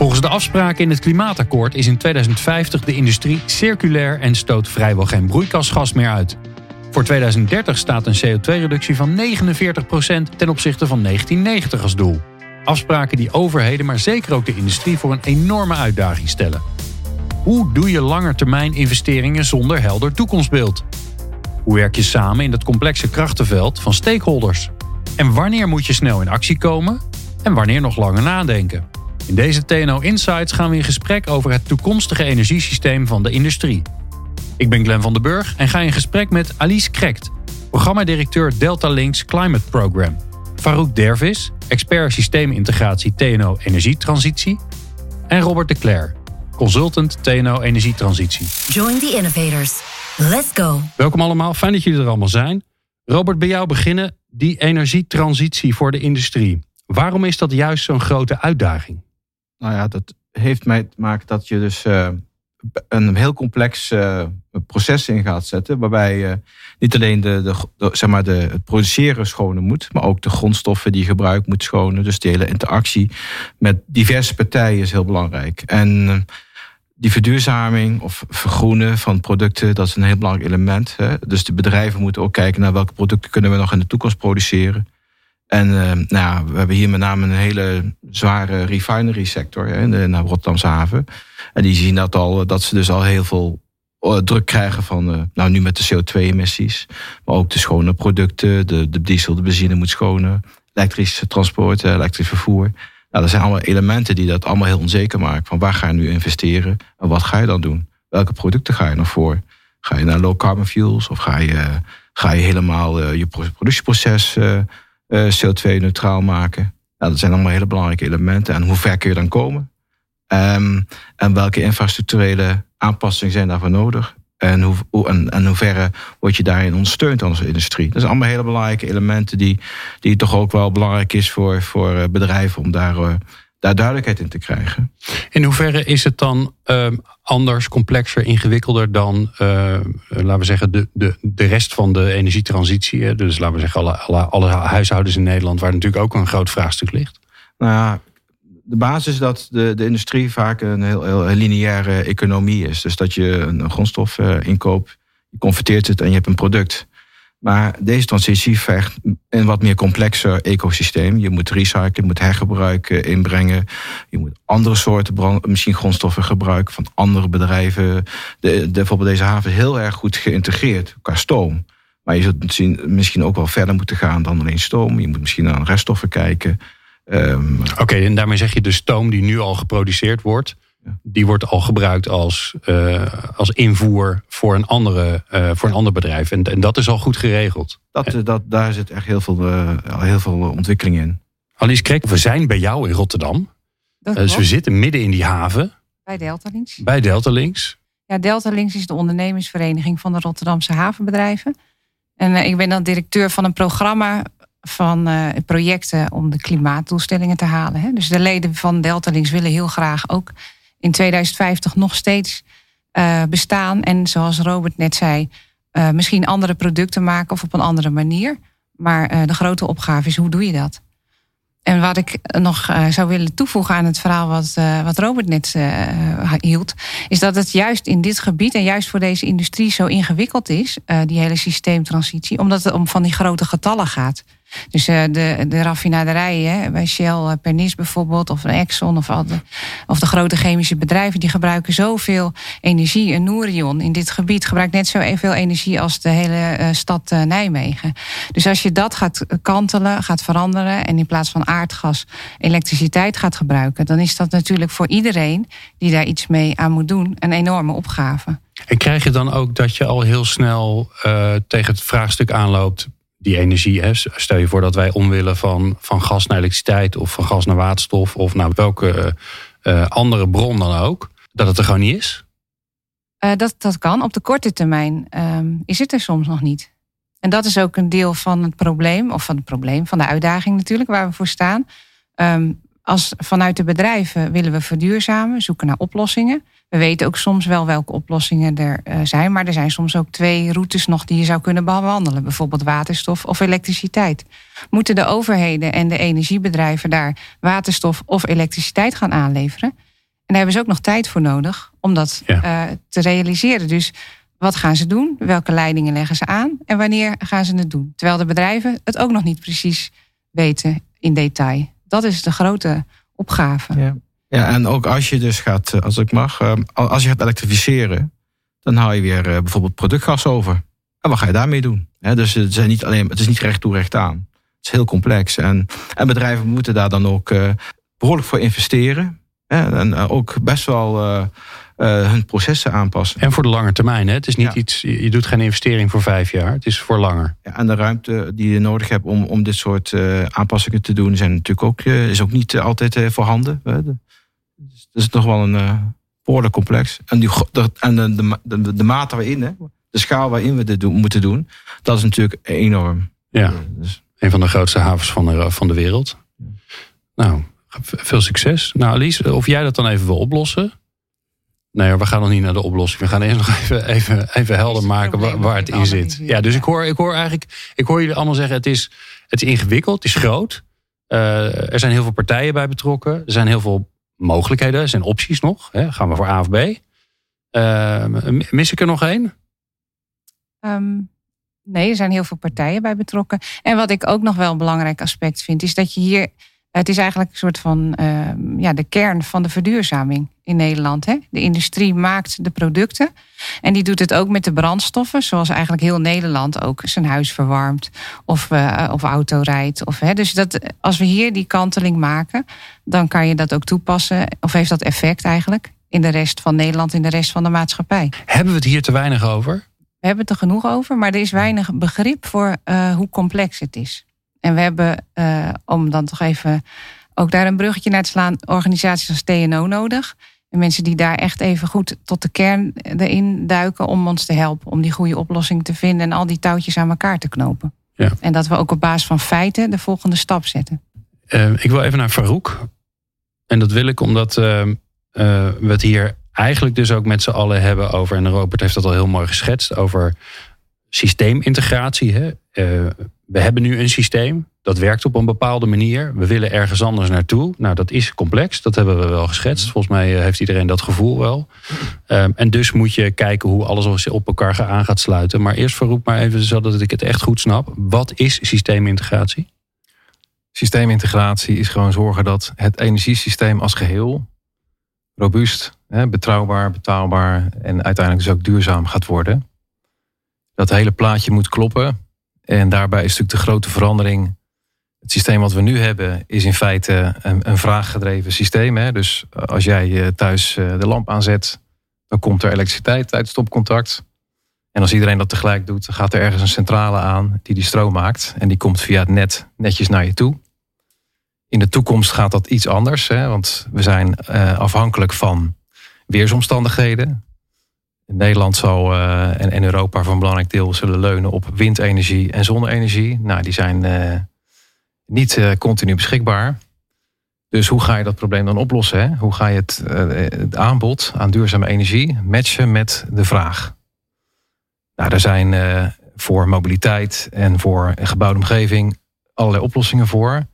Volgens de afspraken in het klimaatakkoord is in 2050 de industrie circulair en stoot vrijwel geen broeikasgas meer uit. Voor 2030 staat een CO2-reductie van 49% ten opzichte van 1990 als doel. Afspraken die overheden, maar zeker ook de industrie voor een enorme uitdaging stellen. Hoe doe je langetermijn investeringen zonder helder toekomstbeeld? Hoe werk je samen in dat complexe krachtenveld van stakeholders? En wanneer moet je snel in actie komen en wanneer nog langer nadenken? In deze TNO Insights gaan we in gesprek over het toekomstige energiesysteem van de industrie. Ik ben Glenn van den Burg en ga in gesprek met Alice Krekt, programmadirecteur Delta Links Climate Program. Farouk Dervis, expert systeemintegratie TNO Energietransitie. En Robert de Cler, consultant TNO Energietransitie. Join the innovators. Let's go. Welkom allemaal, fijn dat jullie er allemaal zijn. Robert, bij jou beginnen. Die energietransitie voor de industrie. Waarom is dat juist zo'n grote uitdaging? Nou ja, dat heeft mij te maken dat je dus uh, een heel complex uh, proces in gaat zetten. Waarbij je niet alleen de, de, zeg maar de, het produceren schonen moet. Maar ook de grondstoffen die je gebruikt moet schonen. Dus de hele interactie met diverse partijen is heel belangrijk. En die verduurzaming of vergroenen van producten, dat is een heel belangrijk element. Hè? Dus de bedrijven moeten ook kijken naar welke producten kunnen we nog in de toekomst produceren. En uh, nou we hebben hier met name een hele zware refinery sector hè, in de, naar Rotterdamse haven. En die zien dat al, dat ze dus al heel veel uh, druk krijgen van, uh, nou nu met de CO2-emissies, maar ook de schone producten, de, de diesel, de benzine moet schonen, elektrisch transport, elektrisch vervoer. Nou, dat zijn allemaal elementen die dat allemaal heel onzeker maken. Van waar ga je nu investeren en wat ga je dan doen? Welke producten ga je nog voor? Ga je naar low carbon fuels of ga je, ga je helemaal je productieproces CO2-neutraal maken. Nou, dat zijn allemaal hele belangrijke elementen. En hoe ver kun je dan komen? Um, en welke infrastructurele aanpassingen zijn daarvoor nodig? En, hoe, en, en hoeverre word je daarin ondersteund als industrie? Dat zijn allemaal hele belangrijke elementen die, die toch ook wel belangrijk is voor, voor bedrijven om daar uh, daar duidelijkheid in te krijgen. In hoeverre is het dan uh, anders, complexer, ingewikkelder dan, uh, laten we zeggen, de, de, de rest van de energietransitie? Dus laten we zeggen, alle, alle, alle huishoudens in Nederland, waar natuurlijk ook een groot vraagstuk ligt. Nou ja, de basis is dat de, de industrie vaak een heel, heel lineaire economie is. Dus dat je een grondstof uh, inkoopt, je converteert het en je hebt een product. Maar deze transitie vergt een wat meer complexer ecosysteem. Je moet recyclen, je moet hergebruik inbrengen. Je moet andere soorten misschien grondstoffen gebruiken van andere bedrijven. De, de, bijvoorbeeld deze haven is heel erg goed geïntegreerd qua stoom. Maar je zult misschien, ook wel verder moeten gaan dan alleen stoom. Je moet misschien naar reststoffen kijken. Um, Oké, en daarmee zeg je de stoom die nu al geproduceerd wordt die wordt al gebruikt als, uh, als invoer voor een, andere, uh, voor een ander bedrijf. En, en dat is al goed geregeld. Dat, dat, daar zit echt heel veel, uh, heel veel ontwikkeling in. Alice Krek, we zijn bij jou in Rotterdam. dus we zitten midden in die haven. Bij Delta Links. Bij Delta Links. Ja, Delta Links is de ondernemingsvereniging van de Rotterdamse havenbedrijven. En ik ben dan directeur van een programma van projecten om de klimaatdoelstellingen te halen. Hè. Dus de leden van Delta Links willen heel graag ook in 2050 nog steeds uh, bestaan. En zoals Robert net zei, uh, misschien andere producten maken of op een andere manier. Maar uh, de grote opgave is, hoe doe je dat? En wat ik nog zou willen toevoegen aan het verhaal wat, wat Robert net hield, is dat het juist in dit gebied en juist voor deze industrie zo ingewikkeld is, die hele systeemtransitie, omdat het om van die grote getallen gaat. Dus uh, de, de raffinaderijen bij Shell, uh, Pernis bijvoorbeeld, of Exxon of, de, of de grote chemische bedrijven, die gebruiken zoveel energie. Een Nourion in dit gebied gebruikt net zo veel energie als de hele uh, stad Nijmegen. Dus als je dat gaat kantelen, gaat veranderen en in plaats van aardgas elektriciteit gaat gebruiken, dan is dat natuurlijk voor iedereen die daar iets mee aan moet doen een enorme opgave. En krijg je dan ook dat je al heel snel tegen het vraagstuk aanloopt die energie. Hè. Stel je voor dat wij omwillen van, van gas naar elektriciteit of van gas naar waterstof of naar welke uh, andere bron dan ook, dat het er gewoon niet is? Uh, dat, dat kan. Op de korte termijn um, is het er soms nog niet. En dat is ook een deel van het probleem, of van het probleem, van de uitdaging natuurlijk, waar we voor staan. Um, als vanuit de bedrijven willen we verduurzamen, zoeken naar oplossingen. We weten ook soms wel welke oplossingen er uh, zijn, maar er zijn soms ook twee routes nog die je zou kunnen bewandelen, bijvoorbeeld waterstof of elektriciteit. Moeten de overheden en de energiebedrijven daar waterstof of elektriciteit gaan aanleveren? En daar hebben ze ook nog tijd voor nodig om dat ja. uh, te realiseren. Dus wat gaan ze doen? Welke leidingen leggen ze aan? En wanneer gaan ze het doen? Terwijl de bedrijven het ook nog niet precies weten in detail. Dat is de grote opgave. Ja, ja en ook als je dus gaat, eh, als ik mag, eh, als je gaat elektrificeren, dan haal je weer bijvoorbeeld productgas over. En wat ga je daarmee doen? dus het, zijn niet alleen, het is niet recht toe, recht aan. Het is heel complex. En, en bedrijven moeten daar dan ook behoorlijk voor investeren. En eh, ook best wel hun processen aanpassen. En voor de lange termijn. Hè? Het is niet iets, je doet geen investering voor vijf jaar. Het is voor langer. Ja, en de ruimte die je nodig hebt om, om dit soort aanpassingen te doen, zijn natuurlijk ook, is ook niet altijd voorhanden. Dus dat is toch wel een behoorlijk complex. En, die, de, en de, de, de, de mate waarin, hè? de schaal waarin we dit doen, moeten doen, dat is natuurlijk enorm. Ja, dus. een van de grootste havens van de, van de wereld. Nou, veel succes. Nou, Alice, of jij dat dan even wil oplossen. Nee, we gaan nog niet naar de oplossing. We gaan eerst nog even, even, even helder maken waar, het in zit. Ja, dus ik hoor, ik hoor eigenlijk, ik hoor jullie allemaal zeggen: het is, het is ingewikkeld, het is groot. Uh, er zijn heel veel partijen bij betrokken. Er zijn heel veel mogelijkheden, zijn opties nog. Hè. Gaan we voor A of B? Uh, mis ik er nog één? Um, nee, er zijn heel veel partijen bij betrokken. En wat ik ook nog wel een belangrijk aspect vind, is dat je hier het is eigenlijk een soort van uh, ja, de kern van de verduurzaming in Nederland. Hè? De industrie maakt de producten. En die doet het ook met de brandstoffen. Zoals eigenlijk heel Nederland ook zijn huis verwarmt. Of, uh, of auto rijdt. Of, hè? Dus dat, als we hier die kanteling maken. Dan kan je dat ook toepassen. Of heeft dat effect eigenlijk. In de rest van Nederland. In de rest van de maatschappij. Hebben we het hier te weinig over? We hebben het er genoeg over. Maar er is weinig begrip voor uh, hoe complex het is. En we hebben, uh, om dan toch even ook daar een bruggetje naar te slaan, organisaties als TNO nodig. En mensen die daar echt even goed tot de kern erin duiken om ons te helpen. Om die goede oplossing te vinden en al die touwtjes aan elkaar te knopen. Ja. En dat we ook op basis van feiten de volgende stap zetten. Uh, ik wil even naar Farouk. En dat wil ik omdat uh, we het hier eigenlijk dus ook met z'n allen hebben over. En Robert heeft dat al heel mooi geschetst. Over systeemintegratie. Hè? We hebben nu een systeem. Dat werkt op een bepaalde manier. We willen ergens anders naartoe. Nou, dat is complex. Dat hebben we wel geschetst. Volgens mij eh, heeft iedereen dat gevoel wel. Um, en dus moet je kijken hoe alles op elkaar aan gaat sluiten. Maar eerst verroep maar even zodat ik het echt goed snap. Wat is systeemintegratie? Systeemintegratie is gewoon zorgen dat het energiesysteem als geheel robuust, betrouwbaar, betaalbaar en uiteindelijk dus ook duurzaam gaat worden. Dat hele plaatje moet kloppen en daarbij is natuurlijk de grote verandering. Het systeem wat we nu hebben is in feite een, een vraaggedreven systeem. Hè? Dus als jij eh, thuis eh, de lamp aanzet, dan komt er elektriciteit uit het stopcontact. En als iedereen dat tegelijk doet, dan gaat er ergens een centrale aan die die stroom maakt. En die komt via het net netjes naar je toe. In de toekomst gaat dat iets anders, hè? want we zijn afhankelijk van weersomstandigheden. Nederland zal, uh, en, en, Europa voor een belangrijk deel zullen leunen op windenergie en zonne-energie. Nou, die zijn uh, niet uh, continu beschikbaar. Dus hoe ga je dat probleem dan oplossen? Hè? Hoe ga je het, het, aanbod aan duurzame energie matchen met de vraag? Nou, daar zijn voor mobiliteit en voor een gebouwde omgeving allerlei oplossingen voor.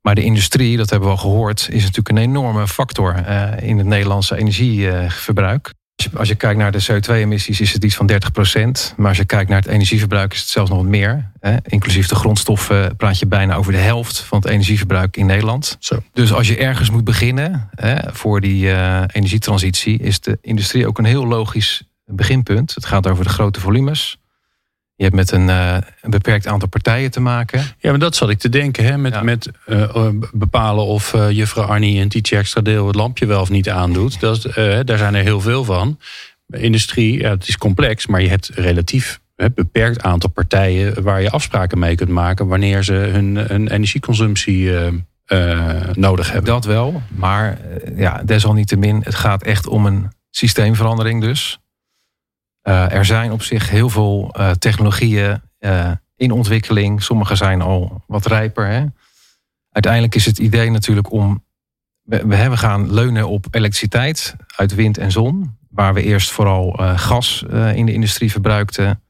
Maar de industrie, dat hebben we al gehoord, is natuurlijk een enorme factor in het Nederlandse energieverbruik. Als je kijkt naar de CO2-emissies is het iets van 30% Maar als je kijkt naar het energieverbruik is het zelfs nog wat meer. Hè? Inclusief de grondstoffen praat je bijna over de helft van het energieverbruik in Nederland. Zo. Dus als je ergens moet beginnen hè, voor die uh, energietransitie... is de industrie ook een heel logisch beginpunt. Het gaat over de grote volumes. Je hebt met een, uh, een, beperkt aantal partijen te maken. Ja, maar dat zat ik te denken. Hè? Met, met uh, bepalen of uh, juffrouw Arnie een teacher extra deel het lampje wel of niet aandoet. Dat, daar zijn er heel veel van. Industrie, ja, het is complex, maar je hebt relatief een beperkt aantal partijen waar je afspraken mee kunt maken wanneer ze hun, hun energieconsumptie nodig hebben. Dat wel, maar ja, desalniettemin, het gaat echt om een systeemverandering dus. Uh, er zijn op zich heel veel uh, technologieën uh, in ontwikkeling. Sommige zijn al wat rijper. Hè? Uiteindelijk is het idee natuurlijk om. We, we gaan leunen op elektriciteit uit wind en zon. Waar we eerst vooral gas in de industrie verbruikten.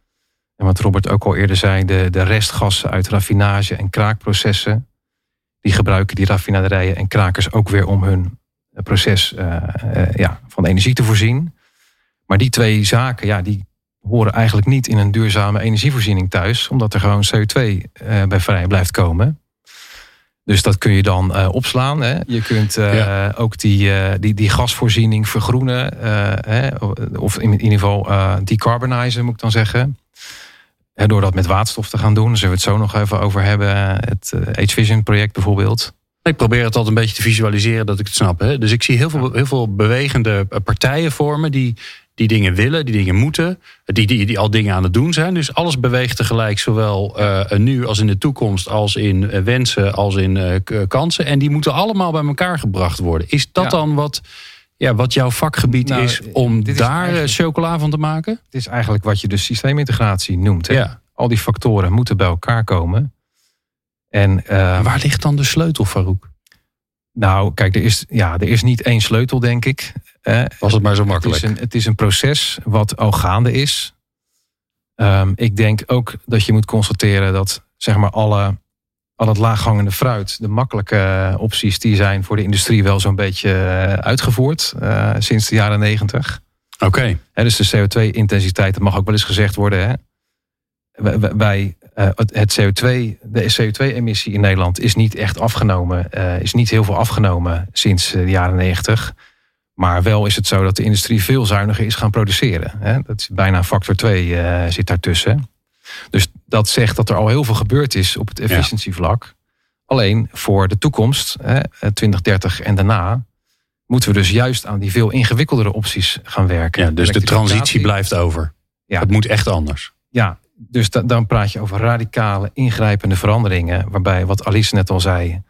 En wat Robert ook al eerder zei, de, de restgassen uit raffinage en kraakprocessen. Die gebruiken die raffinaderijen en krakers ook weer om hun proces ja, van energie te voorzien. Maar die twee zaken, ja, die horen eigenlijk niet in een duurzame energievoorziening thuis, omdat er gewoon CO2 uh, eh, bij vrij blijft komen. Dus dat kun je dan uh, opslaan. Hè. Je kunt uh, ook die, die, die gasvoorziening vergroenen. Hè, of in, in ieder geval decarbonizen, moet ik dan zeggen. door dat met waterstof te gaan doen. Daar zullen we het zo nog even over hebben. Het H-Vision project bijvoorbeeld. Ik probeer het altijd een beetje te visualiseren dat ik het snap. Hè? Dus ik zie heel veel, heel veel bewegende partijen vormen die die dingen willen, die dingen moeten, die, die, die al dingen aan het doen zijn. Dus alles beweegt tegelijk, zowel uh, nu als in de toekomst, als in uh, wensen, als in uh, kansen. En die moeten allemaal bij elkaar gebracht worden. Is dat dan wat, ja, wat jouw vakgebied nou, is om daar is chocola van te maken? Het is eigenlijk wat je de systeemintegratie noemt. Hè? Ja. Al die factoren moeten bij elkaar komen. En, Waar ligt dan de sleutel, Farouk? Nou, kijk, er is, ja, er is niet één sleutel, denk ik. Was het maar zo makkelijk. Het is een, het is een proces wat al gaande is. Um, ik denk ook dat je moet constateren dat zeg maar alle, al het laaghangende fruit, de makkelijke opties, die zijn voor de industrie wel zo'n beetje eh, uitgevoerd uh, sinds de jaren negentig. Oké. Okay. Dus de CO2-intensiteit, dat mag ook wel eens gezegd worden. Hè? Wij, uh, het CO2, de CO2-emissie in Nederland is niet echt afgenomen, is niet heel veel afgenomen sinds de jaren negentig. Maar wel is het zo dat de industrie veel zuiniger is gaan produceren. Hè? Dat is bijna factor 2 uh, eh, zit daartussen. Dus dat zegt dat er al heel veel gebeurd is op het efficiëntievlak. Alleen voor de toekomst, hè, 2030 en daarna, moeten we dus juist aan die veel ingewikkeldere opties gaan werken. Ja, dus de transitie blijft over. Ja. Het moet echt anders. Ja, dus dan praat je over radicale, ingrijpende veranderingen. Waarbij, wat Alice net al zei,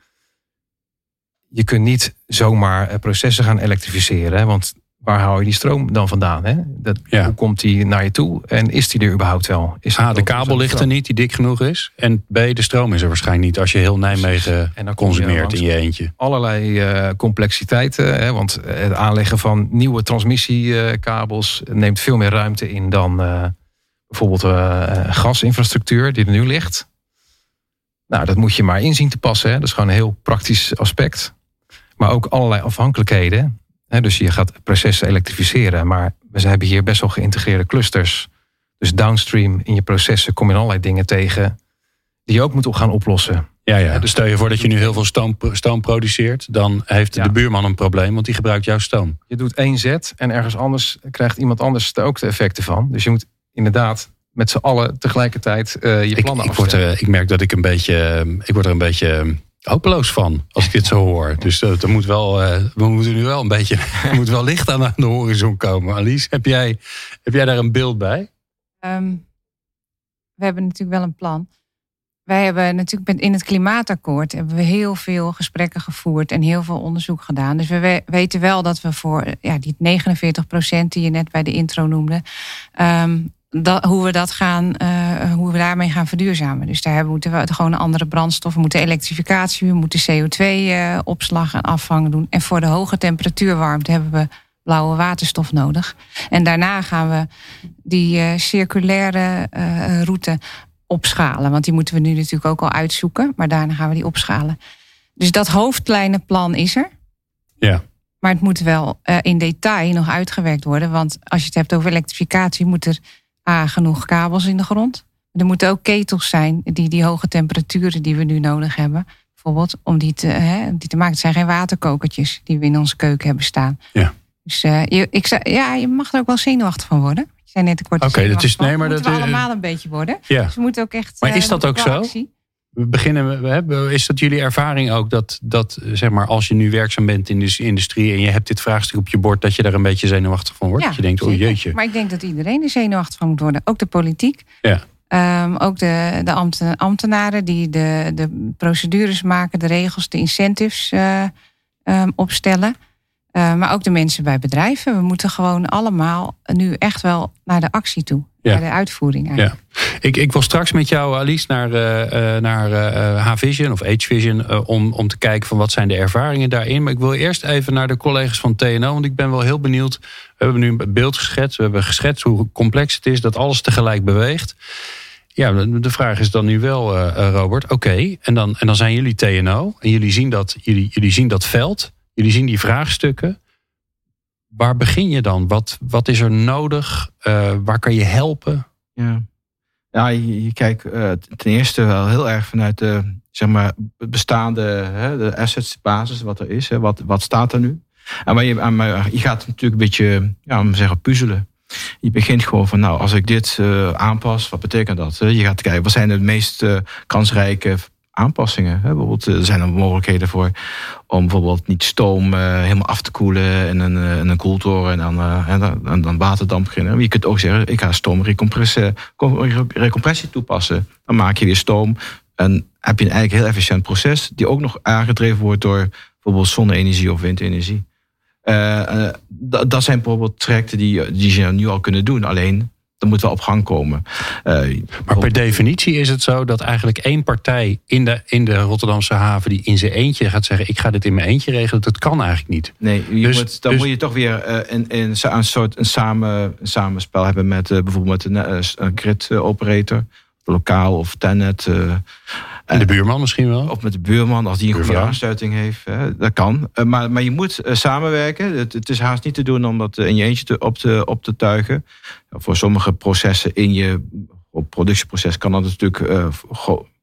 je kunt niet zomaar eh, processen gaan elektrificeren. Want waar hou je die stroom dan vandaan? Hè? Dat, Hoe komt die naar je toe? En is die er überhaupt wel? Is A, de kabel ligt er niet die dik genoeg is. En B, de stroom is er waarschijnlijk niet als je heel Nijmegen en dan consumeert in je eentje. Allerlei uh, complexiteiten. Hè? Want het aanleggen van nieuwe transmissiekabels neemt veel meer ruimte in dan uh, bijvoorbeeld gasinfrastructuur die er nu ligt. Nou, dat moet je maar inzien te passen. Hè? Dat is gewoon een heel praktisch aspect. Maar ook allerlei afhankelijkheden. Dus je gaat processen elektrificeren. Maar we hebben hier best wel geïntegreerde clusters. Dus downstream in je processen kom je allerlei dingen tegen. Die je ook moet gaan oplossen. Ja, ja. Dus stel je voor dat je nu heel veel stoom, stoom produceert. Dan heeft de buurman een probleem, want die gebruikt jouw stoom. Je doet één zet en ergens anders krijgt iemand anders er ook de effecten van. Dus je moet inderdaad met z'n allen tegelijkertijd uh, je plannen ik, ik, word er, ik merk dat ik een beetje, ik word er een beetje hopeloos van als ik dit zo hoor. Dus dat, er moet wel, uh, we moeten nu wel een beetje, er moet wel licht aan de horizon komen. Alice, heb jij, heb jij daar een beeld bij? Um, we hebben natuurlijk wel een plan. Wij hebben natuurlijk in het klimaatakkoord hebben we heel veel gesprekken gevoerd en heel veel onderzoek gedaan. Dus we weten wel dat we voor ja, die 49 procent die je net bij de intro noemde, um, dat, hoe we dat gaan, uh, hoe we daarmee gaan verduurzamen. Dus daar moeten we gewoon andere brandstoffen, we moeten elektrificatie, we moeten CO2-opslag uh, en afvang doen. En voor de hoge temperatuurwarmte hebben we blauwe waterstof nodig. En daarna gaan we die uh, circulaire uh, route opschalen. Want die moeten we nu natuurlijk ook al uitzoeken. Maar daarna gaan we die opschalen. Dus dat hoofdlijnenplan is er. Ja. Maar het moet wel in detail nog uitgewerkt worden. Want als je het hebt over elektrificatie, moet er A, genoeg kabels in de grond. Er moeten ook ketels zijn die die hoge temperaturen die we nu nodig hebben. Bijvoorbeeld om die te, hè, die te maken. Het zijn geen waterkokertjes die we in onze keuken hebben staan. Ja. Dus uh, je, ik zei, ja, je mag er ook wel zenuwachtig van worden. Je zei net, ik word Oké, dat is nee, maar dat we allemaal een beetje worden. Ja. Dus we moeten ook echt. Maar is eh, dat ook zo? We beginnen, we is dat jullie ervaring ook dat, dat zeg maar, als je nu werkzaam bent in de industrie en je hebt dit vraagstuk op je bord, dat je daar een beetje zenuwachtig van wordt? Ja, dat je denkt, oh jeetje. Maar ik denk dat iedereen er zenuwachtig van moet worden. Ook de politiek. Ja. Um, ook de, de ambtenaren die de, de procedures maken, de regels, de incentives uh, um, opstellen. Uh, maar ook de mensen bij bedrijven. We moeten gewoon allemaal nu echt wel naar de actie toe. Ja. Naar de uitvoering eigenlijk. Ja. Ik, ik wil straks met jou, Alice, naar, uh, naar uh, H-Vision of H-Vision... om, om te kijken van wat zijn de ervaringen daarin. Maar ik wil eerst even naar de collega's van TNO... want ik ben wel heel benieuwd. We hebben nu een beeld geschetst. We hebben geschetst hoe complex het is dat alles tegelijk beweegt. Ja, de vraag is dan nu wel, Robert, oké. en, dan, en dan zijn jullie TNO en jullie zien, dat, jullie, jullie zien dat veld... Jullie zien die vraagstukken. Waar begin je dan? Wat, wat is er nodig? Uh, waar kan je helpen? Ja, ja je, kijkt uh, ten eerste wel heel erg vanuit de zeg maar, bestaande hè, de assets basis, wat er is. Hè, wat, wat staat er nu? En maar je, je gaat natuurlijk een beetje ja, om zeggen, puzzelen. Je begint gewoon van, nou, als ik dit uh, aanpas, wat betekent dat? Je gaat kijken, wat zijn de meest kansrijke aanpassingen. Bijvoorbeeld, er zijn er mogelijkheden voor om bijvoorbeeld niet stoom uh, helemaal af te koelen in een, in een koeltoren en dan, en dan, waterdamp beginnen. Je kunt ook zeggen, ik ga stoomrecompressie toepassen. Dan maak je weer stoom en heb je een eigenlijk heel efficiënt proces die ook nog aangedreven wordt door bijvoorbeeld zonne-energie of windenergie. dat zijn bijvoorbeeld trajecten die, die je nu al kunnen doen. Alleen dat moet wel op gang komen. Uh, maar per definitie is het zo dat eigenlijk één partij in de, in de Rotterdamse haven die in zijn eentje gaat zeggen: Ik ga dit in mijn eentje regelen, dat kan eigenlijk niet. Nee, je dus, moet, dan dus- moet je toch weer uh, in, in, een soort een, samen, een samenspel hebben met uh, bijvoorbeeld een, een grid operator, lokaal of Tenet. En de buurman misschien wel? Of met de buurman, als die een goede aansluiting heeft. Hè, dat kan. Eh, maar, maar je moet eh, samenwerken. Het, het, is haast niet te doen om dat in je eentje te, op, te, op te tuigen. Voor sommige processen in je productieproces kan dat natuurlijk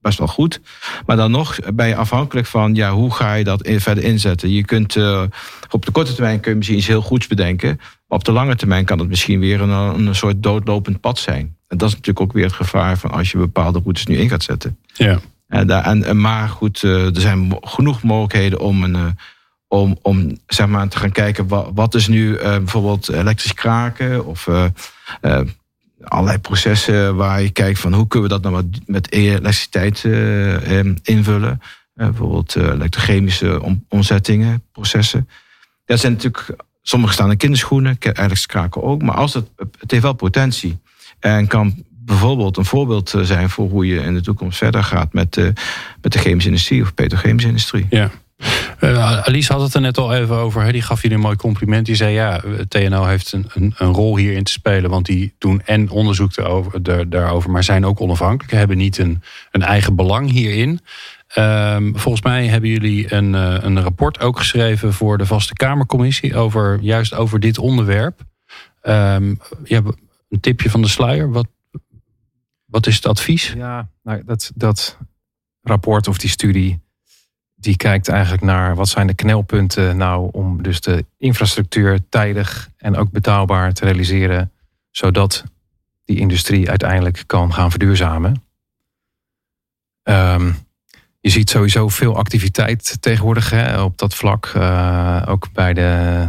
best wel goed. Maar dan nog ben je afhankelijk van ja, hoe ga je dat verder inzetten. Je kunt op de korte termijn kun je misschien iets heel goeds bedenken. Maar op de lange termijn kan het misschien weer een, een soort doodlopend pad zijn. En dat is natuurlijk ook weer het gevaar van als je bepaalde routes nu in gaat zetten. Ja. En, en, maar goed, eh, er zijn genoeg mogelijkheden om, een, eh, om, om zeg maar, te gaan kijken wat, is nu bijvoorbeeld elektrisch kraken of allerlei processen waar je kijkt van hoe kunnen we dat nou met, elektriciteit invullen. bijvoorbeeld elektrochemische om, omzettingen, processen. Dat zijn natuurlijk, sommige staan in kinderschoenen, elektrisch kraken ook, maar als het, het heeft wel potentie en kan bijvoorbeeld een voorbeeld eh, zijn voor hoe je in de toekomst verder gaat met, de, met de chemische industrie of petrochemische industrie. Ja. Uh, Alice had het er net al even over. Die gaf je een mooi compliment. Die zei ja, TNO heeft een, een, een rol hierin te spelen. Want die doen en onderzoek daarover, daarover maar zijn ook onafhankelijk. Hebben niet een, een eigen belang hierin. Um, volgens mij hebben jullie een, een rapport ook geschreven voor de Vaste Kamercommissie. Over, juist over dit onderwerp. Um, ja, een tipje van de sluier. Wat, wat is het advies? Ja, nou, dat, dat rapport of die studie, die kijkt eigenlijk naar wat zijn de knelpunten nou om dus de infrastructuur tijdig en ook betaalbaar te realiseren, zodat die industrie uiteindelijk kan gaan verduurzamen. Um, je ziet sowieso veel activiteit tegenwoordig hè, op dat vlak. Uh, ook bij de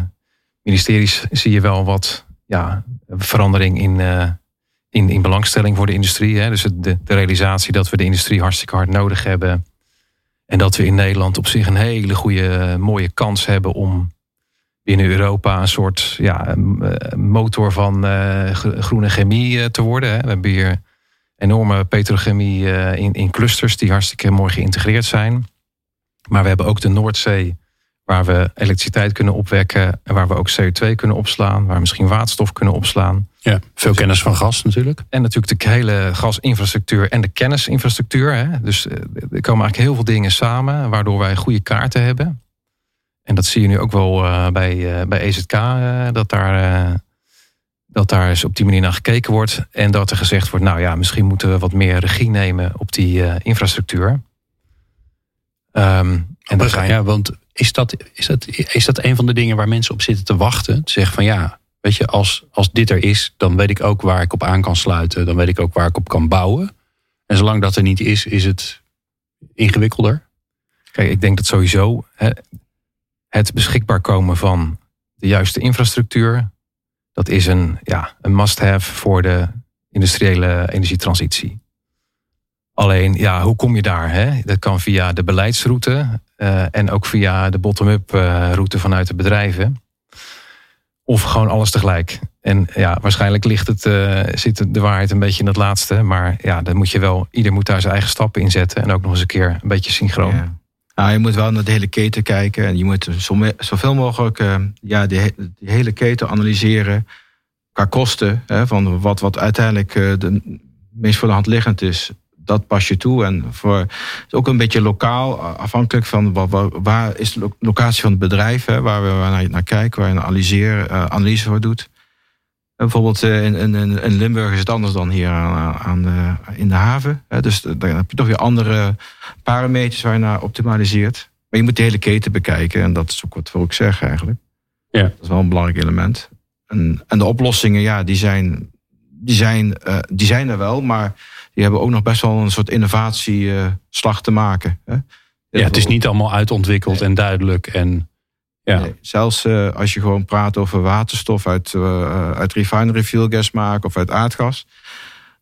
ministeries zie je wel wat ja, verandering in, uh, in, in belangstelling voor de industrie. Hè? Dus de, de realisatie dat we de industrie hartstikke hard nodig hebben. En dat we in Nederland op zich een hele goede, mooie kans hebben om binnen Europa een soort ja, eh, motor van uh, groene chemie eh, te worden. Hè? We hebben hier enorme petrochemie in, in clusters die hartstikke mooi geïntegreerd zijn. Maar we hebben ook de Noordzee Waar we elektriciteit kunnen opwekken. En waar we ook CO2 kunnen opslaan. Waar we misschien waterstof kunnen opslaan. Ja, veel kennis van gas natuurlijk. En natuurlijk de hele gasinfrastructuur en de kennisinfrastructuur. Hè. Dus eh, er komen eigenlijk heel veel dingen samen. Waardoor wij goede kaarten hebben. En dat zie je nu ook wel uh, bij, uh, bij EZK. Uh, dat daar dat daar eens op die manier naar gekeken wordt. En dat er gezegd wordt, nou ja, misschien moeten we wat meer regie nemen op die uh, infrastructuur. Um, en dan ga je... Ja, want is dat, is, dat, is dat een van de dingen waar mensen op zitten te wachten? Te zeggen van ja, weet je, als, als dit er is, dan weet ik ook waar ik op aan kan sluiten. Dan weet ik ook waar ik op kan bouwen. En zolang dat er niet is, is het ingewikkelder. Kijk, ik denk dat sowieso hè, het beschikbaar komen van de juiste infrastructuur, dat is een, ja, een must-have voor de industriële energietransitie. Alleen, ja, hoe kom je daar? Hè? Dat kan via de beleidsroute uh, en ook via de bottom-up uh, route vanuit de bedrijven. Of gewoon alles tegelijk. En ja, waarschijnlijk ligt het, uh, zit de waarheid een beetje in dat laatste. Maar ja, dan moet je wel, ieder moet daar zijn eigen stappen in zetten. En ook nog eens een keer een beetje synchroon. Ja. Nou, je moet wel naar de hele keten kijken. En je moet zo, zoveel mogelijk uh, ja, die, hele keten analyseren. Qua kosten. Hè, van wat, wat uiteindelijk uh, de meest voor de hand liggend is dat pas je toe. En voor, ook een beetje lokaal, afhankelijk van waar, waar is de locatie van het bedrijf, hè, waar we naar, naar kijken, waar je een analyse, uh, analyse voor doet. bijvoorbeeld uh, in, in, in, Limburg is het anders dan hier aan, aan de, in de haven. Hè, dus dan heb je toch weer andere parameters waar je naar optimaliseert. Maar je moet de hele keten bekijken en dat is ook wat ik zeg eigenlijk. Ja. Dat is wel een belangrijk element. En, en de oplossingen, ja, die zijn, die, zijn, uh, die zijn er wel, maar die hebben ook nog best wel een soort innovatieslag te maken. Hè? Ja, het is niet allemaal uitontwikkeld en duidelijk. En, ja. Nee, zelfs uh, als je gewoon praat over waterstof uit, uh, uit refinery fuel gas maken of uit aardgas.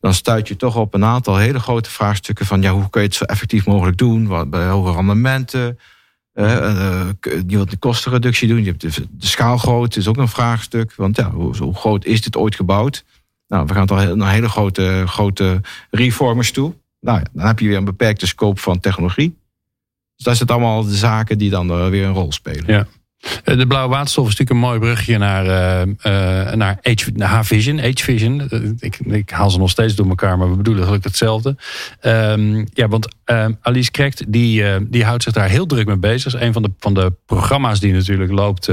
Dan stuit je toch op een aantal hele grote vraagstukken van ja, hoe kun je het zo effectief mogelijk doen? Wat, bij hoge rendementen. Uh, je wilt de kostenreductie doen. Je hebt de, de schaalgrootte is ook een vraagstuk. Want ja, hoe, hoe groot is dit ooit gebouwd? Nou, we gaan toch naar hele grote, grote reformers toe. Nou, dan heb je weer een beperkte scope van technologie. Dus dat zijn allemaal de zaken die dan weer een rol spelen. Ja. Eh, de blauwe waterstof is natuurlijk een mooi brugje naar, uh, uh, naar, H-Vision. H-Vision, ik, ik, haal ze nog steeds door elkaar, maar we bedoelen eigenlijk hetzelfde. Um, ja, want um, Alice Krekt, die, uh, die houdt zich daar heel druk mee bezig. Dat is een van de, van de programma's die natuurlijk loopt,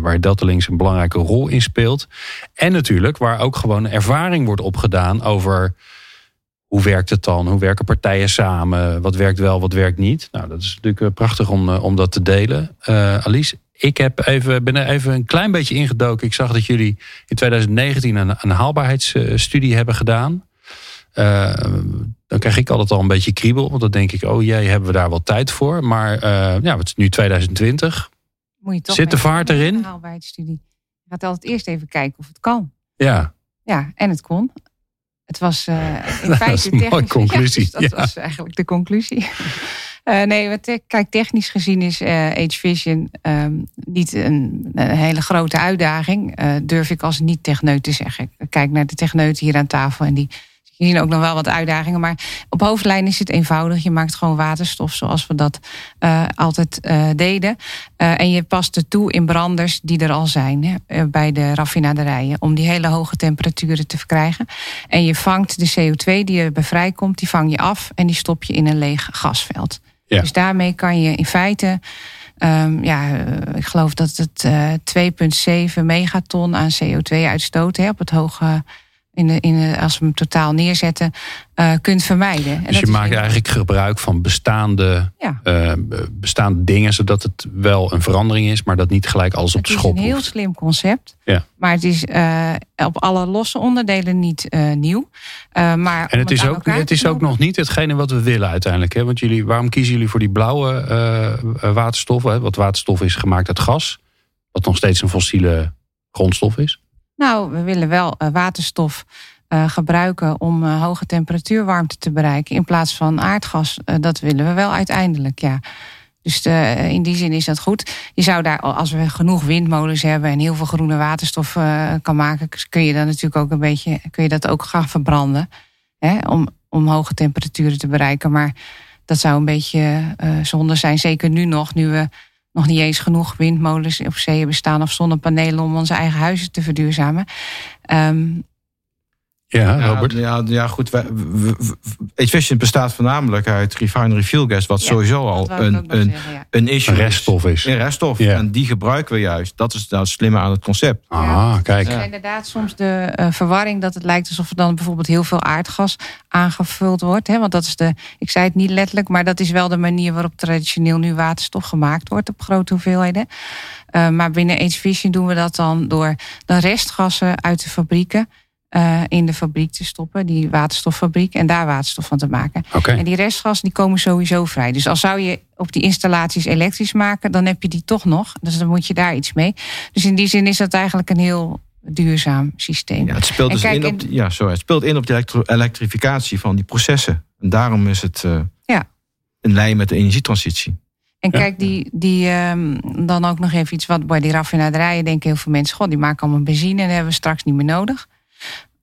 waar Delta Links een belangrijke rol in speelt. En natuurlijk waar ook gewoon ervaring wordt opgedaan over hoe werkt het dan? Hoe werken partijen samen? Wat werkt wel, wat werkt niet? Nou, dat is natuurlijk prachtig om, om dat te delen. Uh, Alice, ik heb even, ben er even een klein beetje ingedoken. Ik zag dat jullie in 2019 een, een haalbaarheidsstudie hebben gedaan. Uh, dan krijg ik altijd al een beetje kriebel. Want dan denk ik, oh jee, hebben we daar wel tijd voor. Maar uh, ja, het is nu 2020. Moet je toch Zit de vaart erin? Een haalbaarheidsstudie. Je gaat altijd eerst even kijken of het kan. Ja. Ja, en het kon. Het was uh, in feite dat is een mooie conclusie. Ja, dus dat was eigenlijk de conclusie. Uh, nee, wat, kijk, technisch gezien is uh, H-Vision um, niet een, hele grote uitdaging. Uh, durf ik als niet-techneut te zeggen. Ik kijk naar de techneuten hier aan tafel en die zien ook nog wel wat uitdagingen. Maar op hoofdlijn is het eenvoudig. Je maakt gewoon waterstof zoals we dat altijd deden. en je past het toe in branders die er al zijn hè, bij de raffinaderijen. Om die hele hoge temperaturen te verkrijgen. En je vangt de CO2 die erbij vrijkomt, die vang je af en die stop je in een leeg gasveld. Dus daarmee kan je in feite, um, ja, ik geloof dat het uh, 2,7 megaton aan CO2 uitstoot op het hoge in de, in de, als we hem totaal neerzetten, uh, kunt vermijden. En dus je maakt eigenlijk gebruik van bestaande, ja. uh, bestaande dingen, zodat het wel een verandering is, maar dat niet gelijk alles op de schop Het is een heel slim concept, ja. maar het is uh, op alle losse onderdelen niet nieuw. maar en het is, ook, het is ook nog niet hetgene wat we willen uiteindelijk. Hè? Want jullie, waarom kiezen jullie voor die blauwe waterstof? Hè? Want waterstof is gemaakt uit gas, wat nog steeds een fossiele grondstof is. Nou, we willen wel uh, waterstof uh, gebruiken om uh, hoge temperatuurwarmte te bereiken. In plaats van aardgas. dat willen we wel uiteindelijk, ja. Dus in die zin is dat goed. Je zou daar, als we genoeg windmolens hebben en heel veel groene waterstof kan maken, kun je dan natuurlijk ook een beetje, kun je dat ook gaan verbranden. Hè, om, om hoge temperaturen te bereiken. Maar dat zou een beetje zonde zijn. Zeker nu nog, nu we nog niet eens genoeg windmolens op zee bestaan of zonnepanelen om onze eigen huizen te verduurzamen. Um, ja, Robert. Ja, ja goed. Efficient bestaat voornamelijk uit refinery fuel gas, wat sowieso al een, een, een issue een reststof is. Een reststof. Ja. En die gebruiken we juist. Dat is nou het slimme aan het concept. Ah, kijk. Ja. inderdaad soms de uh, verwarring dat het lijkt alsof er dan bijvoorbeeld heel veel aardgas aangevuld wordt. Hè? Want dat is de, ik zei het niet letterlijk, maar dat is wel de manier waarop traditioneel nu waterstof gemaakt wordt op grote hoeveelheden. Uh, maar binnen H-Vision doen we dat dan door de restgassen uit de fabrieken uh, in de fabriek te stoppen, die waterstoffabriek, en daar waterstof van te maken. Okay. En die restgassen die komen sowieso vrij. Dus als zou je op die installaties elektrisch maken, dan heb je die toch nog. Dus dan moet je daar iets mee. Dus in die zin is dat eigenlijk een heel duurzaam systeem. Ja, het speelt, dus in, op, ja, sorry, het speelt in op de elektrificatie van die processen. En daarom is het uh, ja. in lijn met de energietransitie. En Ja. kijk, die, die, ehm, dan ook nog even iets wat bij die raffinaderijen denken heel veel mensen: God, die maken allemaal benzine en dat hebben we straks niet meer nodig.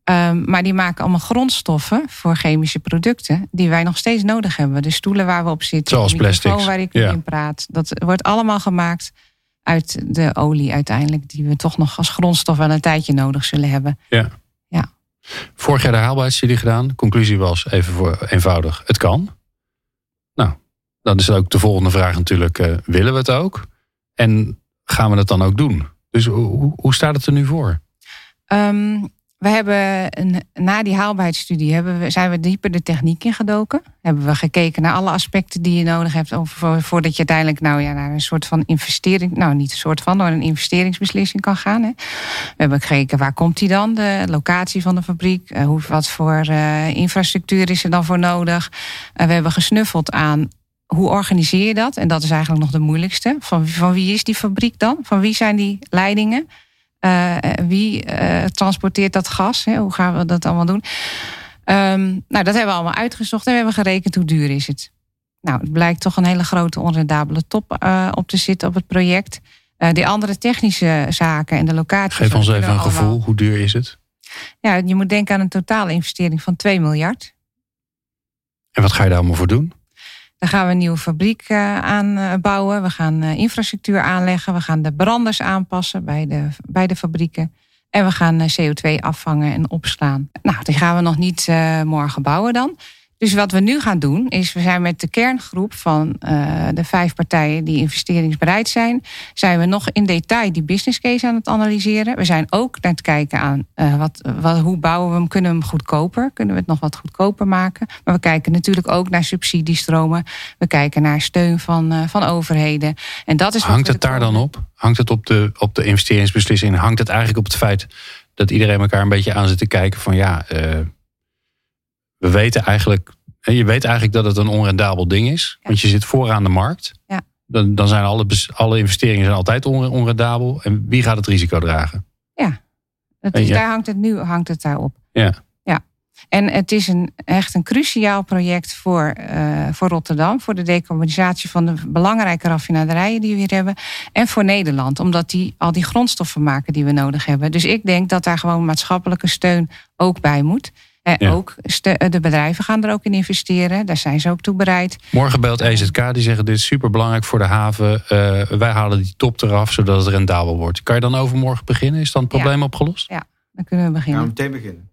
Ehm, maar die maken allemaal grondstoffen voor chemische producten die wij nog steeds nodig hebben. De stoelen waar we op zitten, Zoals de microfoon plastics, waar ik nu ja. in praat. Dat wordt allemaal gemaakt uit de olie uiteindelijk, die we toch nog als grondstof wel een tijdje nodig zullen hebben. Vorig jaar de haalbaarheidsstudie gedaan. De conclusie was even voor eenvoudig. Het kan. Nou, dan is ook de volgende vraag natuurlijk. eh, willen we het ook? En gaan we het dan ook doen? Dus hoe, hoe- hoe staat het er nu voor? Ehm, we hebben een, na die haalbaarheidsstudie hebben we, zijn we dieper de techniek ingedoken. Hebben we gekeken naar alle aspecten die je nodig hebt voordat je uiteindelijk nou ja, naar een soort van investering, nou niet een soort van, maar een investeringsbeslissing kan gaan. Hè. We hebben gekeken waar komt die dan, de locatie van de fabriek, eh, hoe, wat voor eh, infrastructuur is er dan voor nodig. Eh, we hebben gesnuffeld aan hoe organiseer je dat? En dat is eigenlijk nog de moeilijkste. Van wie is die fabriek dan? Van wie zijn die leidingen? Eh, wie eh, transporteert dat gas? Hè? Hoe gaan we dat allemaal doen? Ehm, nou, dat hebben we allemaal uitgezocht en we hebben gerekend hoe duur is het. Nou, het blijkt toch een hele grote onrendabele top eh, op te zitten op het project. Die andere technische zaken en de locatie. Geef ons even een gevoel. allemaal- Hoe duur is het? Ja, je moet denken aan een totale investering van 2 miljard. En wat ga je daar allemaal voor doen? Dan gaan we een nieuwe fabriek eh, aanbouwen. We gaan eh, infrastructuur aanleggen. We gaan de branders aanpassen bij de, bij de fabrieken. En we gaan eh, CO2 afvangen en opslaan. Nou, die gaan we nog niet eh, morgen bouwen dan. Dus wat we nu gaan doen, is we zijn met de kerngroep van eh, de vijf partijen die investeringsbereid zijn, zijn we nog in detail die business case aan het analyseren. We zijn ook naar het kijken aan eh, wat, wat, hoe bouwen we hem, kunnen we hem goedkoper? Kunnen we het nog wat goedkoper maken? Maar we kijken natuurlijk ook naar subsidiestromen. We kijken naar steun van, eh, van overheden. En dat is Hangt het daar dan op? Hangt het op de, op de investeringsbeslissing? Hangt het eigenlijk op het feit dat iedereen elkaar een beetje aan zit te kijken van ja, we weten eigenlijk, je weet eigenlijk dat het een onrendabel ding is, Ja. want je zit vooraan de markt. Ja. Dan, dan zijn alle, alle investeringen zijn altijd onre- onrendabel. En wie gaat het risico dragen? Is, Ja. Daar hangt het nu hangt het daarop. Ja. ja. En het is een, echt een cruciaal project voor, eh, voor Rotterdam. Voor de decarbonisatie van de belangrijke raffinaderijen die we hier hebben. En voor Nederland. Omdat die al die grondstoffen maken die we nodig hebben. Dus ik denk dat daar gewoon maatschappelijke steun ook bij moet. En Ja. ook ste- de bedrijven gaan er ook in investeren. Daar zijn ze ook toe bereid. Morgen belt EZK, die zeggen dit is super belangrijk voor de haven. Eh, wij halen die top eraf, zodat het rendabel wordt. Kan je dan overmorgen beginnen? Is dan het Ja. probleem opgelost? Dan kunnen we Gaan we beginnen. meteen beginnen.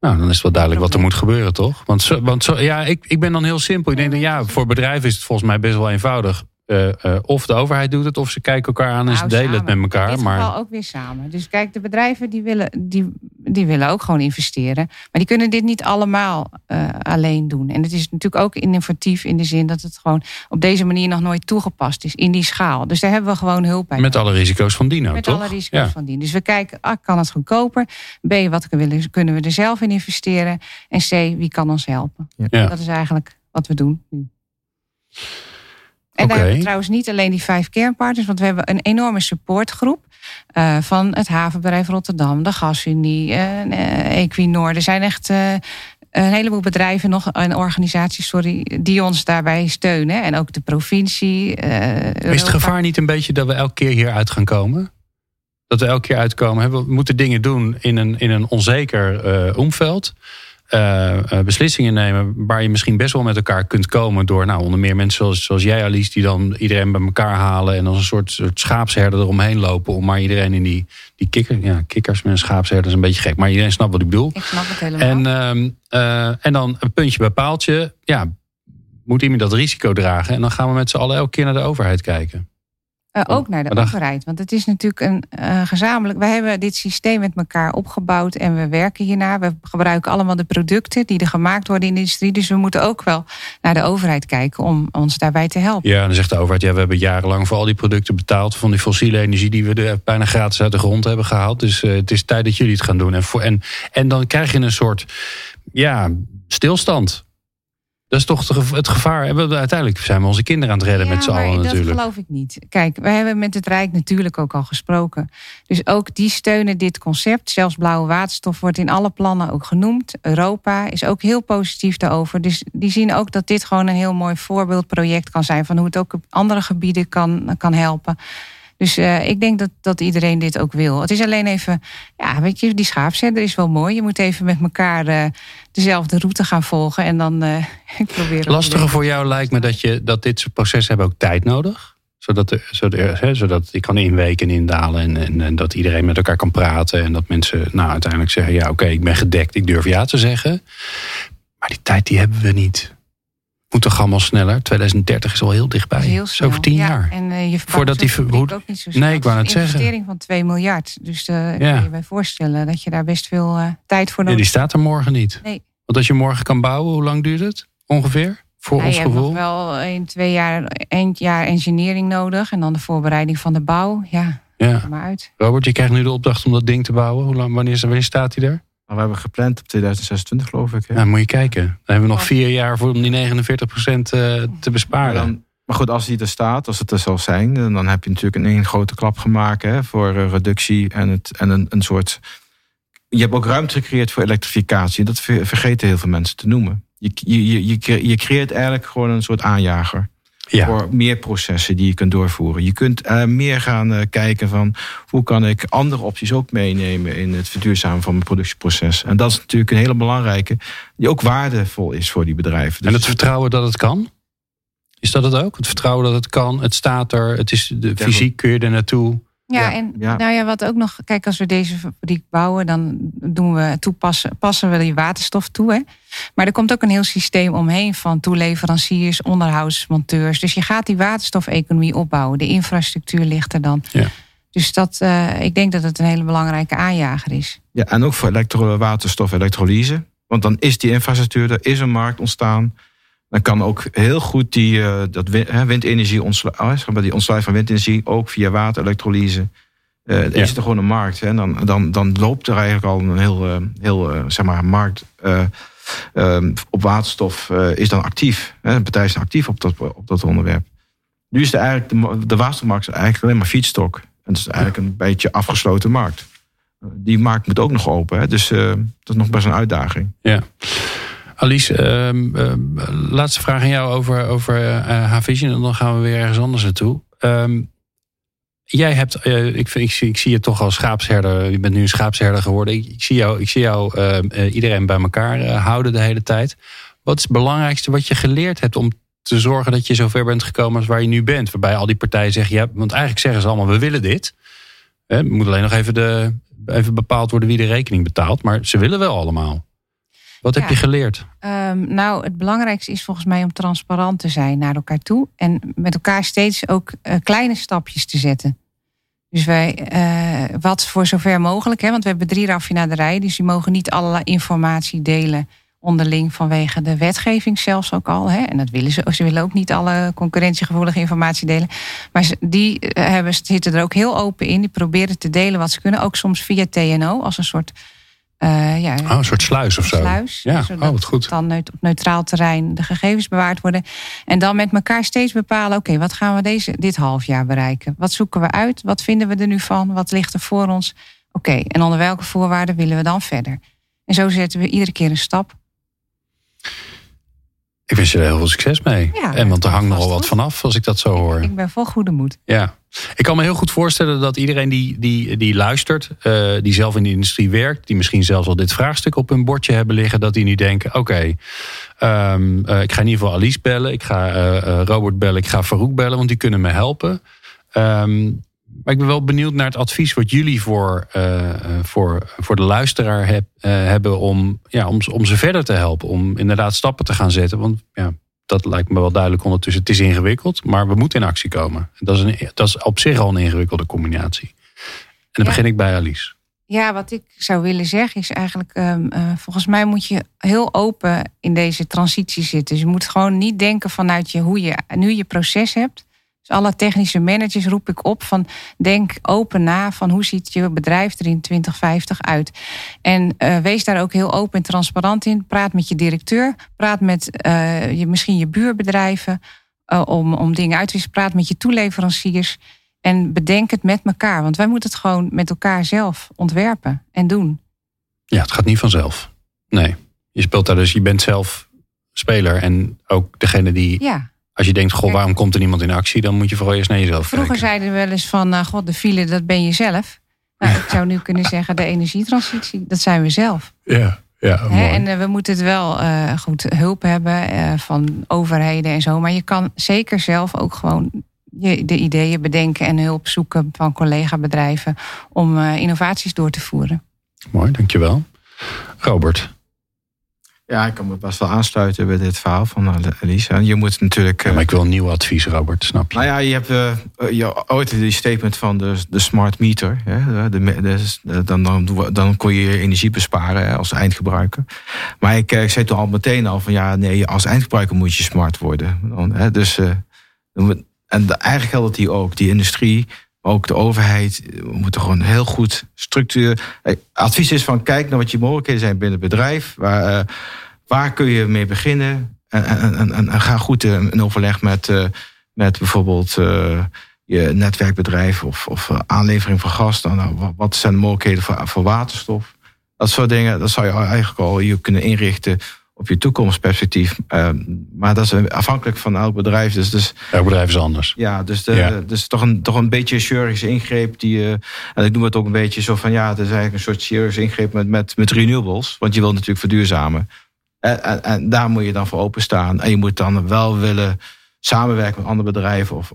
Nou, dan is het wel duidelijk wat er moet gebeuren, toch? Want, zo, want zo, ja, ik, ik ben dan heel simpel. Ik denk dan, ja, voor bedrijven is het volgens mij best wel eenvoudig. Eh, eh, of de overheid doet het, of ze kijken elkaar aan en ze Nou, delen het met elkaar. In dit Maar geval ook weer samen. Dus kijk, de bedrijven die willen, die, die willen ook gewoon investeren. Maar die kunnen dit niet allemaal eh, alleen doen. En het is natuurlijk ook innovatief in de zin dat het gewoon op deze manier nog nooit toegepast is in die schaal. Dus daar hebben we gewoon hulp bij. met alle risico's van Dino, Met toch? alle risico's Ja. van dien. Dus we kijken, ah, kan het goedkoper? B, wat willen- kunnen we er zelf in investeren? En C, wie kan ons helpen? Ja. Dat is eigenlijk wat we doen nu. En daar hebben we trouwens niet alleen die vijf kernpartners, want we hebben een enorme supportgroep eh, van het havenbedrijf Rotterdam, de Gasunie, eh, Equinor. Er zijn echt een heleboel bedrijven nog en organisaties, sorry, die ons daarbij steunen. En ook de provincie. Is het gevaar niet een beetje dat we elke keer hier uit gaan komen? Dat we elke keer uitkomen. We moeten dingen doen in een, in een onzeker omveld. Eh, eh, beslissingen nemen waar je misschien best wel met elkaar kunt komen. Door nou, onder meer mensen zoals, zoals jij, Alice, die dan iedereen bij elkaar halen. En als een soort, soort schaapsherder eromheen lopen. Om maar iedereen in die, die kikker, ja, kikkers met een schaapsherder is een beetje gek. Maar iedereen snapt wat ik bedoel. Ik snap het helemaal. En, ehm, eh, en dan een puntje bij paaltje. Ja, moet iemand dat risico dragen? En dan gaan we met z'n allen elke keer naar de overheid kijken. Eh, ook naar de overheid. Want het is natuurlijk een eh, gezamenlijk. Wij hebben dit systeem met elkaar opgebouwd en we werken hiernaar. We gebruiken allemaal de producten die er gemaakt worden in de industrie. Dus we moeten ook wel naar de overheid kijken om ons daarbij te helpen. Ja, en dan zegt de overheid, ja, we hebben jarenlang voor al die producten betaald. Van die fossiele energie die we er bijna gratis uit de grond hebben gehaald. Dus eh, het is tijd dat jullie het gaan doen. En, voor, en, en dan krijg je een soort, ja, stilstand. Dat is toch het gevaar. We- Uiteindelijk zijn we onze kinderen aan het redden Ja, met z'n allen dat natuurlijk. geloof ik niet. Kijk, wij hebben met het Rijk natuurlijk ook al gesproken. Dus ook die steunen dit concept. Zelfs blauwe waterstof wordt in alle plannen ook genoemd. Europa is ook heel positief daarover. Dus die zien ook dat dit gewoon een heel mooi voorbeeldproject kan zijn... van hoe het ook op andere gebieden kan, kan helpen. Dus eh, ik denk dat, dat iedereen dit ook wil. Het is alleen even, ja, weet je, die schaapzender is wel mooi. Je moet even met elkaar eh, dezelfde route gaan volgen. En dan eh ik probeer... Het lastige voor jou lijkt me dat, je, dat dit soort processen hebben ook tijd nodig. Zodat, er, zodat, hè, zodat je kan inweken en indalen. En, en, en dat iedereen met elkaar kan praten. En dat mensen nou, uiteindelijk zeggen: ja, oké, ik ben gedekt, ik durf ja te zeggen. Maar die tijd die hebben we niet. Moet toch allemaal sneller? 2030 is al heel dichtbij. Heel snel. over tien Ja, jaar. En eh, je Voordat die ver- verbouwt hoe- ook niet zo Nee, snel. ik wou Het is een zeggen. investering van 2 miljard. Dus daar Ja. kan je bij voorstellen dat je daar best veel eh, tijd voor Ja, nodig die staat er morgen niet. Nee. Want als je morgen kan bouwen, hoe lang duurt het? Ongeveer? Voor Ja, ons je hebt nog gevoel? wel een, twee jaar, een jaar engineering nodig. En dan de voorbereiding van de bouw. Ja, Ja. maar uit. Robert, je krijgt nu de opdracht om dat ding te bouwen. Hoe lang, wanneer, wanneer staat hij er? Maar we hebben gepland op 2026 geloof ik. hè? Ja, moet je kijken. Dan hebben we nog vier jaar voor om die 49% eh, te Maar, besparen. dan, maar goed, als die er staat, als het er zal zijn, dan heb je natuurlijk een één grote klap gemaakt hè, voor eh, reductie en, het, en een, een soort. Je hebt ook ruimte gecreëerd voor elektrificatie. Dat ver- vergeten heel veel mensen te noemen. Je, je, je, je creëert eigenlijk gewoon een soort aanjager Ja. voor meer processen die je kunt doorvoeren. Je kunt eh, meer gaan eh, kijken van hoe kan ik andere opties ook meenemen in het verduurzamen van mijn productieproces. En dat is natuurlijk een hele belangrijke, die ook waardevol is voor die bedrijven. En Dus- het vertrouwen dat het kan? Is dat het ook? Het vertrouwen dat het kan, het staat er, het is de, fysiek kun je er naartoe. Ja, Ja, en ja. nou ja, wat ook nog, kijk, als we deze fabriek bouwen, dan doen we toepassen, passen we die waterstof toe. Hè? Maar er komt ook een heel systeem omheen van toeleveranciers, onderhoudsmonteurs. Dus je gaat die waterstofeconomie opbouwen. De infrastructuur ligt er dan. Ja. Dus dat, eh, ik denk dat het een hele belangrijke aanjager is. Ja, en ook voor elektro waterstof elektrolyse. Want dan is die infrastructuur, er is een markt ontstaan. Dan kan ook heel goed die eh, dat hè, windenergie ontsluiten, die ontsluiting van windenergie ook via waterelektrolyse. Eh er Ja. is er gewoon een markt. Hè. Dan, dan, dan loopt er eigenlijk al een heel, eh, heel eh, zeg maar, markt eh, eh, op waterstof eh, is dan actief. Hè. De partijen zijn actief op dat, op dat onderwerp. Nu is de, eigenlijk de, ma- de waterstofmarkt eigenlijk alleen maar feedstock. En het is eigenlijk een beetje afgesloten markt. Die markt moet ook nog open. Hè? Dus eh, dat is nog best een uitdaging. Ja. Alice, ehm, ehm, laatste vraag aan jou over, over H-Vision. En dan gaan we weer ergens anders naartoe. Ehm, jij hebt, eh, ik, ik, zie, je toch als schaapsherder. Je bent nu een schaapsherder geworden. Ik, zie jou, ik zie jou eh, iedereen bij elkaar houden de hele tijd. Wat is het belangrijkste wat je geleerd hebt om te zorgen dat je zover bent gekomen als waar je nu bent? Waarbij al die partijen zeggen, want eigenlijk zeggen ze allemaal, we willen dit. Hè, Er moet alleen nog even, de, even bepaald worden wie de rekening betaalt. Maar ze willen wel allemaal. Wat heb je geleerd? Ehm, nou, het belangrijkste is volgens mij om transparant te zijn naar elkaar toe. En met elkaar steeds ook eh, kleine stapjes te zetten. Dus wij, eh, wat voor zover mogelijk, hè, want we hebben drie raffinaderijen. Dus die mogen niet allerlei informatie delen onderling vanwege de wetgeving zelfs ook al. Hè. En dat willen ze. Ze willen ook niet alle concurrentiegevoelige informatie delen. Maar die eh, hebben, zitten er ook heel open in. Die proberen te delen wat ze kunnen. Ook soms via TNO als een soort... eh, ja, Oh, een soort sluis of zo. sluis. Ja, zodat oh, wat goed. dan neut- op neutraal terrein de gegevens bewaard worden. En dan met elkaar steeds bepalen: oké, wat gaan we deze, dit half jaar bereiken? Wat zoeken we uit? Wat vinden we er nu van? Wat ligt er voor ons? Oké, en onder welke voorwaarden willen we dan verder? En zo zetten we iedere keer een stap. Ik wens je er heel veel succes mee. Ja, en want er hangt nogal wat vanaf als ik dat zo hoor. Ik ben vol goede moed. Ja. Ik kan me heel goed voorstellen dat iedereen die, die, die luistert, eh, die zelf in de industrie werkt, die misschien zelfs al dit vraagstuk op hun bordje hebben liggen, dat die nu denken: oké, ehm, eh, ik ga in ieder geval Alice bellen, ik ga eh, Robert bellen, ik ga Farouk bellen, want die kunnen me helpen. Ehm, maar ik ben wel benieuwd naar het advies wat jullie voor, eh, eh, voor, voor de luisteraar heb, eh, hebben om, ja, om, om ze verder te helpen. Om inderdaad stappen te gaan zetten. Want ja, dat lijkt me wel duidelijk ondertussen. Het is ingewikkeld, maar we moeten in actie komen. Dat is, een, dat is op zich al een ingewikkelde combinatie. En dan Ja. begin ik bij Alice. Ja, wat ik zou willen zeggen is eigenlijk, ehm, eh, volgens mij moet je heel open in deze transitie zitten. Dus je moet gewoon niet denken vanuit je, hoe je nu je proces hebt, Dus alle technische managers roep ik op van denk open na van hoe ziet je bedrijf er in 2050 uit. En uh, wees daar ook heel open en transparant in. Praat met je directeur, praat met uh, je, misschien je buurbedrijven uh, om, om dingen uit te wisselen. Praat met je toeleveranciers en bedenk het met elkaar. Want wij moeten het gewoon met elkaar zelf ontwerpen en doen. Ja, het gaat niet vanzelf. Nee, je speelt daar dus, je bent zelf speler en ook degene die ja. Als je denkt, goh, waarom komt er niemand in actie? Dan moet je vooral eerst naar jezelf Vroeger kijken. zeiden we wel eens van, uh, god, de file, dat ben je zelf. Nou, ik zou nu kunnen zeggen, de energietransitie, dat zijn we zelf. Ja, ja mooi. Hè, en uh, we moeten het wel uh, goed hulp hebben van overheden en zo. Maar je kan zeker zelf ook gewoon je, de ideeën bedenken en hulp zoeken van collega-bedrijven om innovaties door te voeren. Mooi, dankjewel. Robert, ja, ik kan me best wel aansluiten bij dit verhaal van Elisa. Je moet natuurlijk. Ja, maar ik wil een nieuw advies, Robert, snap je? Nou ja, je hebt uh, je, ooit die statement van de, de smart meter. Hè, de, de, dan, dan, dan kon je energie besparen hè, als eindgebruiker. Maar ik, ik zei toen al meteen al van ja, nee, als eindgebruiker moet je smart worden. Dan, hè, dus, uh, en eigenlijk geldt het hier ook. Die industrie, ook de overheid, we moeten gewoon heel goed structuur. Advies is van kijk naar wat je mogelijkheden zijn binnen het bedrijf. Waar, uh, waar kun je mee beginnen? En, en, en, en ga goed in overleg met, uh, met bijvoorbeeld uh, je netwerkbedrijf of, of aanlevering van gas. Dan, nou, wat zijn de mogelijkheden voor, voor waterstof? Dat soort dingen, dat zou je eigenlijk al je kunnen inrichten op je toekomstperspectief. Uh, maar dat is afhankelijk van elk bedrijf. Dus, dus, elk bedrijf is anders. Ja, dus, de, ja. dus toch, een, toch een beetje een chirurgische ingreep. Die, uh, en ik noem het ook een beetje zo van ja, het is eigenlijk een soort chirurgische ingreep met, met, met renewables. Want je wil natuurlijk verduurzamen. En, en, en, daar moet je dan voor openstaan. En je moet dan wel willen samenwerken met andere bedrijven. Of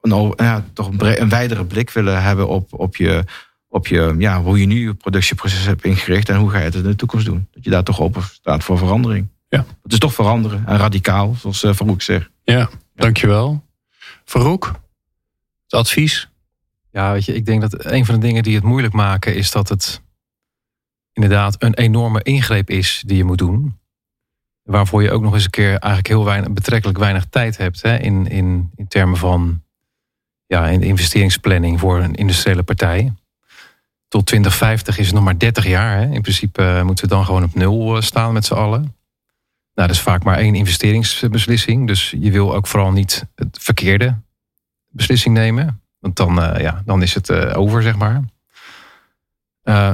een, ja, toch een, een wijdere blik willen hebben op, op je op je, ja, hoe je nu je productieproces hebt ingericht en hoe ga je het in de toekomst doen. Dat je daar toch open staat voor verandering. Ja. Het is toch veranderen en radicaal, zoals uh, Farouk zegt. Ja, dankjewel. Farouk, het advies? Ja, weet je, ik denk dat een van de dingen die het moeilijk maken is dat het inderdaad een enorme ingreep is die je moet doen. Waarvoor je ook nog eens een keer eigenlijk heel weinig, betrekkelijk weinig tijd hebt hè, in, in, in termen van ja, in de investeringsplanning voor een industriële partij tot 2050 is het nog maar 30 jaar. Hè. In principe uh, moeten we dan gewoon op nul staan met z'n allen. Nou, dat is vaak maar één investeringsbeslissing. Dus je wil ook vooral niet het verkeerde beslissing nemen. Want dan, uh, ja, dan is het over, zeg maar.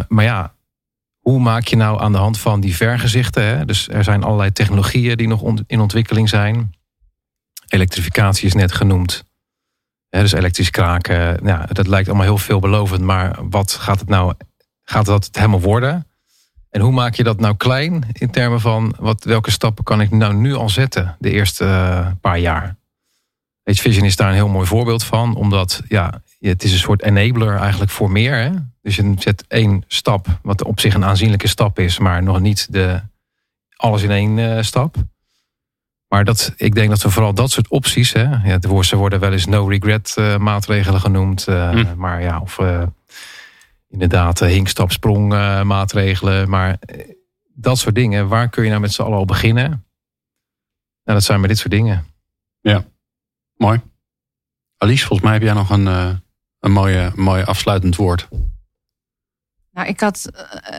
maar ja, hoe maak je nou aan de hand van die vergezichten? Hè? Dus er zijn allerlei technologieën die nog in ontwikkeling zijn. Elektrificatie is net genoemd. He, dus elektrisch kraken, ja, dat lijkt allemaal heel veelbelovend. Maar wat gaat het nou, gaat dat het helemaal worden? En hoe maak je dat nou klein in termen van wat, welke stappen kan ik nou nu al zetten de eerste uh, paar jaar? H Vision is daar een heel mooi voorbeeld van, omdat ja, het is een soort enabler eigenlijk voor meer. Hè? Dus je zet één stap, wat op zich een aanzienlijke stap is, maar nog niet de alles in één uh, stap. Maar dat, ik denk dat we vooral dat soort opties, hè, ja, ze worden wel eens no-regret uh, maatregelen genoemd. Uh, mm. Maar ja, of inderdaad hinkstapsprong maatregelen. Maar dat soort dingen, waar kun je nou met z'n allen al beginnen? Nou, dat zijn maar dit soort dingen. Ja, mooi. Alice, volgens mij heb jij nog een, een mooie, mooie afsluitend woord. Nou, ik had,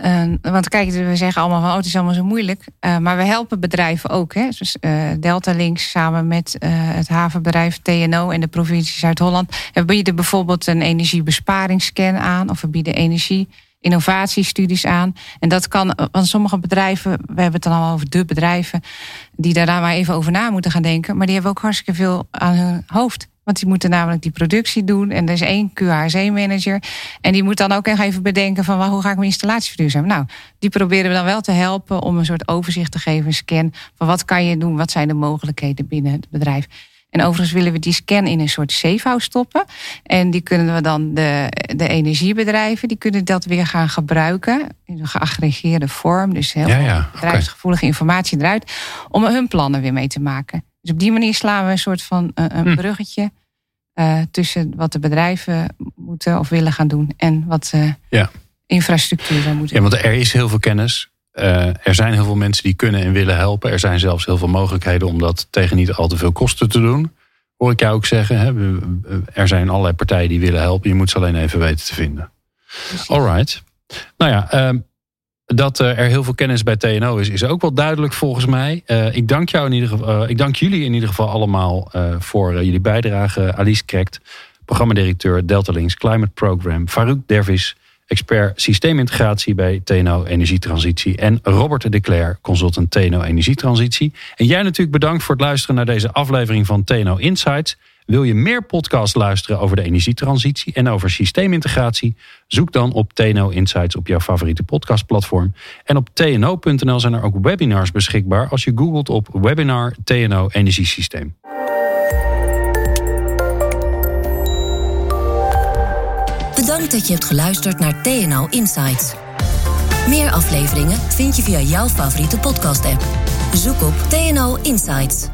uh, want kijk, we zeggen allemaal van, oh, het is allemaal zo moeilijk. Uh, maar we helpen bedrijven ook. Hè? Dus uh, Delta Links samen met het havenbedrijf TNO en de provincie Zuid-Holland. We bieden bijvoorbeeld een energiebesparingsscan aan. Of we bieden energie innovatiestudies aan. En dat kan, want sommige bedrijven, we hebben het dan al over de bedrijven, die daar maar even over na moeten gaan denken. Maar die hebben ook hartstikke veel aan hun hoofd. Want die moeten namelijk die productie doen. En er is één QHC-manager. En die moet dan ook nog even bedenken van hoe ga ik mijn installatie verduurzamen. Nou, die proberen we dan wel te helpen om een soort overzicht te geven, een scan. Van wat kan je doen, wat zijn de mogelijkheden binnen het bedrijf. En overigens willen we die scan in een soort safehouse stoppen. En die kunnen we dan de, de energiebedrijven, die kunnen dat weer gaan gebruiken. In een geaggregeerde vorm. Dus heel ja, ja. bedrijfsgevoelige okay. informatie eruit. Om hun plannen weer mee te maken. Dus op die manier slaan we een soort van uh, een bruggetje uh, tussen wat de bedrijven moeten of willen gaan doen en wat uh, ja. infrastructuur zou moeten Ja, want er is heel veel kennis. Uh, er zijn heel veel mensen die kunnen en willen helpen. Er zijn zelfs heel veel mogelijkheden om dat tegen niet al te veel kosten te doen. hoor ik jou ook zeggen. Hè? Er zijn allerlei partijen die willen helpen. Je moet ze alleen even weten te vinden. Alright. Nou ja, ehm, dat er heel veel kennis bij TNO is, is ook wel duidelijk volgens mij. ik, dank jou in ieder geval, ik dank jullie in ieder geval allemaal voor jullie bijdrage. Alice Krekt, programmadirecteur Delta Links Climate Program. Farouk Dervis, expert systeemintegratie bij TNO Energietransitie. En Robert de Cler, consultant TNO Energietransitie. En jij natuurlijk bedankt voor het luisteren naar deze aflevering van TNO Insights. Wil je meer podcasts luisteren over de energietransitie en over systeemintegratie? Zoek dan op TNO Insights op jouw favoriete podcastplatform. En op tno.nl zijn er ook webinars beschikbaar als je googelt op webinar TNO Energiesysteem. Bedankt dat je hebt geluisterd naar TNO Insights. Meer afleveringen vind je via jouw favoriete podcast-app. Zoek op TNO Insights.